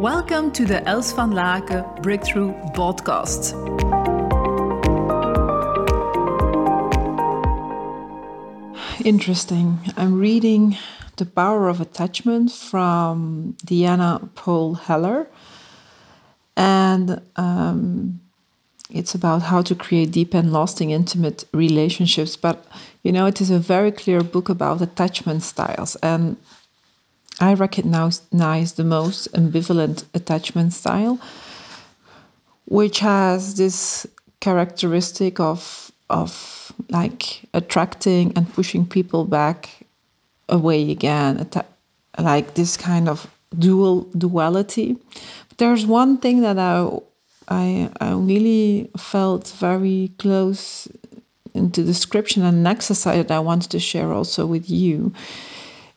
Welcome to the Els van Laken Breakthrough Podcast. Interesting. I'm reading The Power of Attachment from Diana Poole Heller. And um, it's about how to create deep and lasting intimate relationships. But, you know, it is a very clear book about attachment styles. And I recognize the most ambivalent attachment style, which has this characteristic of of like attracting and pushing people back away again, like this kind of dual duality. But there's one thing that I I I really felt very close into description and an exercise that I wanted to share also with you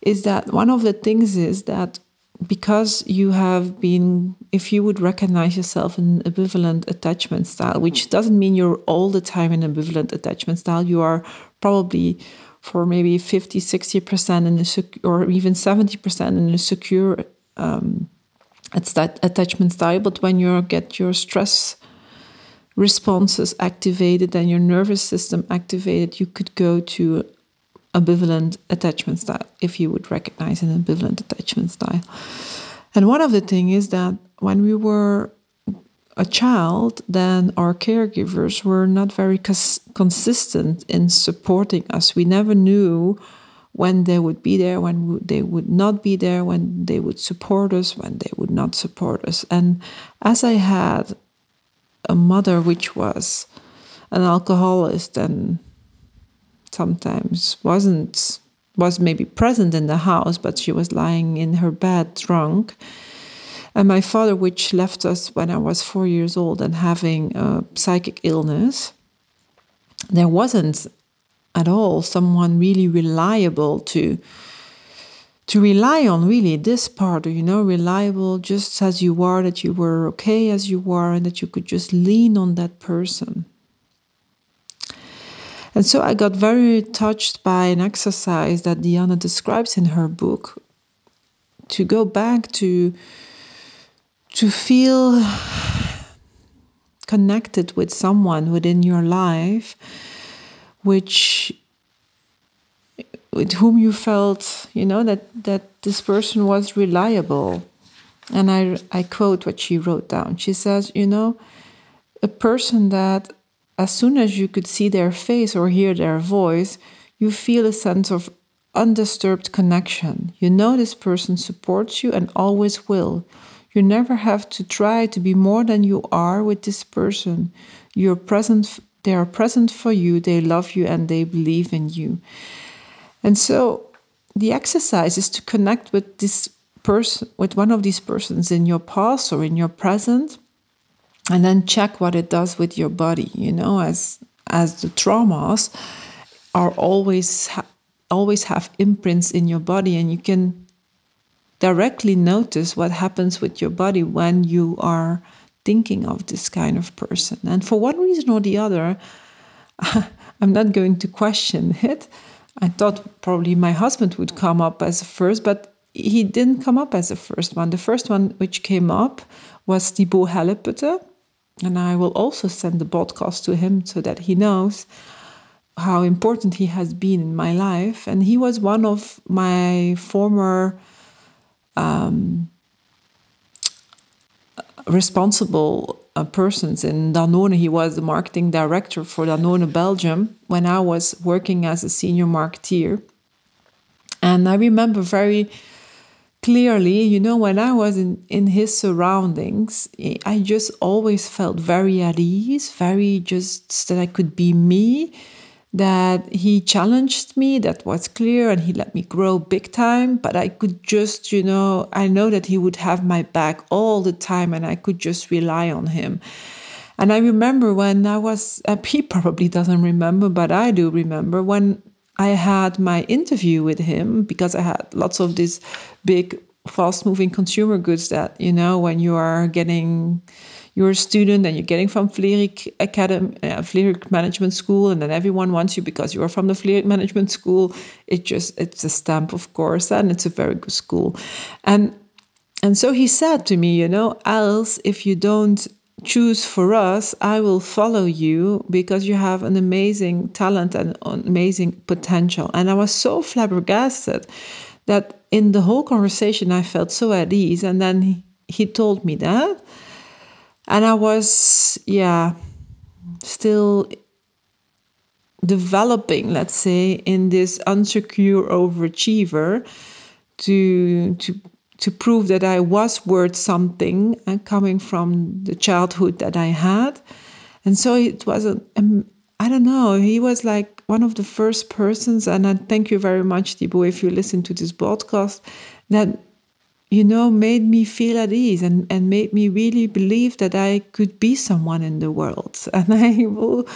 is that one of the things is that because you have been, if you would recognize yourself in ambivalent attachment style, which doesn't mean you're all the time in ambivalent attachment style, you are probably for maybe 50, 60% in a sec- or even 70% in a secure um, attachment style. But when you get your stress responses activated and your nervous system activated, you could go to ambivalent attachment style, if you would recognize an ambivalent attachment style. And one of the things is that when we were a child, then our caregivers were not very cons- consistent in supporting us. We never knew when they would be there, when they would not be there, when they would support us, when they would not support us. And as I had a mother which was an alcoholic and sometimes wasn't was maybe present in the house, but she was lying in her bed drunk. And my father, which left us when I was four years old and having a psychic illness, there wasn't at all someone really reliable to to rely on really this part you know reliable just as you are that you were okay as you were and that you could just lean on that person and so I got very touched by an exercise that Diana describes in her book. To go back to to feel connected with someone within your life which with whom you felt you know that that this person was reliable. And i i quote what she wrote down. She says you know a person that as soon as you could see their face or hear their voice, you feel a sense of undisturbed connection. You know this person supports you and always will. You never have to try to be more than you are with this person. You're present, they are present for you, they love you, and they believe in you. And so the exercise is to connect with this person, with one of these persons in your past or in your present and then check what it does with your body you know as as the traumas are always ha- always have imprints in your body and you can directly notice what happens with your body when you are thinking of this kind of person. And for one reason or the other i'm not going to question it. I thought probably my husband would come up as a first but he didn't come up as the first one. The first one which came up was Thibaut Helleputte and I will also send the podcast to him so that he knows how important he has been in my life. And he was one of my former um, responsible uh, persons in Danone. He was the marketing director for Danone Belgium when I was working as a senior marketeer. And I remember very clearly, you know, when I was in, in his surroundings, I just always felt very at ease, very just that I could be me, that he challenged me, that was clear, and he let me grow big time. But I could just, you know, I know that he would have my back all the time and I could just rely on him. And I remember when I was, uh, he probably doesn't remember, but I do remember when I had my interview with him because I had lots of these big, fast moving consumer goods that, you know, when you are getting, you're a student and you're getting from Vlerick Academy, uh, Vlerick Management School, and then everyone wants you because you are from the Vlerick Management School. It just, it's a stamp, of course, and it's a very good school. And and so he said to me, you know, Els if you don't choose for us, I will follow you because you have an amazing talent and amazing potential. And I was so flabbergasted that in the whole conversation I felt so at ease. And then he, he told me that. And I was, yeah, still developing, let's say, in this unsecure overachiever to to to prove that I was worth something and uh, coming from the childhood that I had. And so it was a, um, I don't know, he was like one of the first persons, and I thank you very much, Thibaut, if you listen to this podcast, that you know made me feel at ease and, and made me really believe that I could be someone in the world. And I will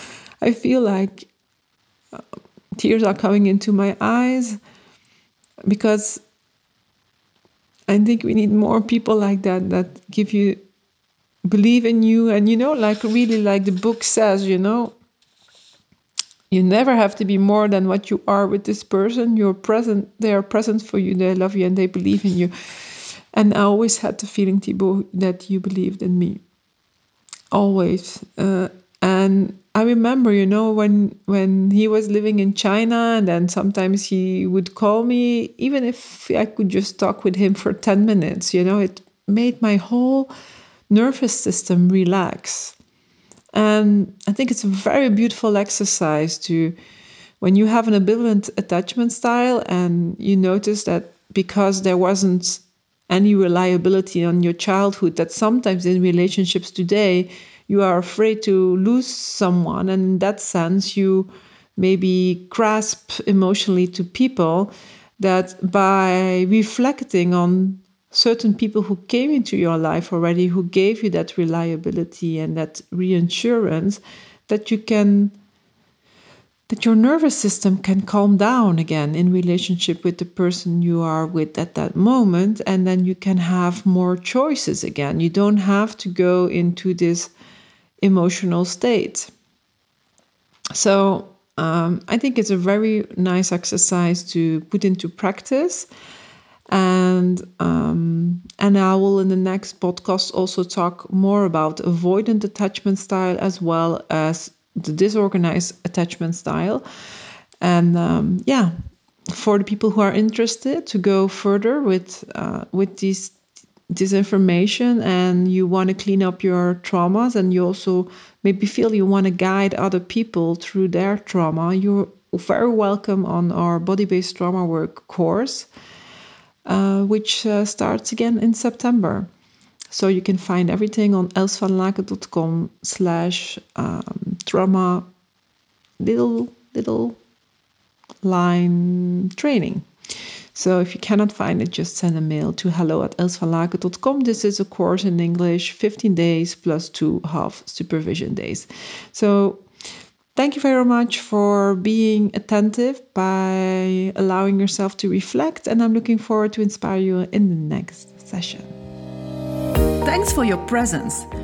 I feel like uh, tears are coming into my eyes because I think we need more people like that that give you believe in you. And you know like really like the book says you know you never have to be more than what you are with this person. You're present they are present for you. They love you and they believe in you. And i always had the feeling thibaut that you believed in me. Always. Uh, and I remember, you know, when when he was living in China, and then sometimes he would call me, even if I could just talk with him for ten minutes. You know, it made my whole nervous system relax, and I think it's a very beautiful exercise to when you have an ambivalent attachment style and you notice that because there wasn't any reliability on your childhood, that sometimes in relationships today you are afraid to lose someone and in that sense you maybe grasp emotionally to people that by reflecting on certain people who came into your life already who gave you that reliability and that reassurance that you can that your nervous system can calm down again in relationship with the person you are with at that moment and then you can have more choices again. You don't have to go into this emotional state. So um, I think it's a very nice exercise to put into practice. And um, and I will in the next podcast also talk more about avoidant attachment style as well as the disorganized attachment style. And um, yeah, for the people who are interested to go further with uh, with these this information and you want to clean up your traumas and you also maybe feel you want to guide other people through their trauma, you're very welcome on our body based trauma work course, uh, which uh, starts again in September. So you can find everything on elsvanlaken.com slash um, trauma little little line training. So if you cannot find it, just send a mail to hello at elsvanlaken.com. This is a course in English, 15 days plus two half supervision days. So thank you very much for being attentive by allowing yourself to reflect. And I'm looking forward to inspire you in the next session. Thanks for your presence.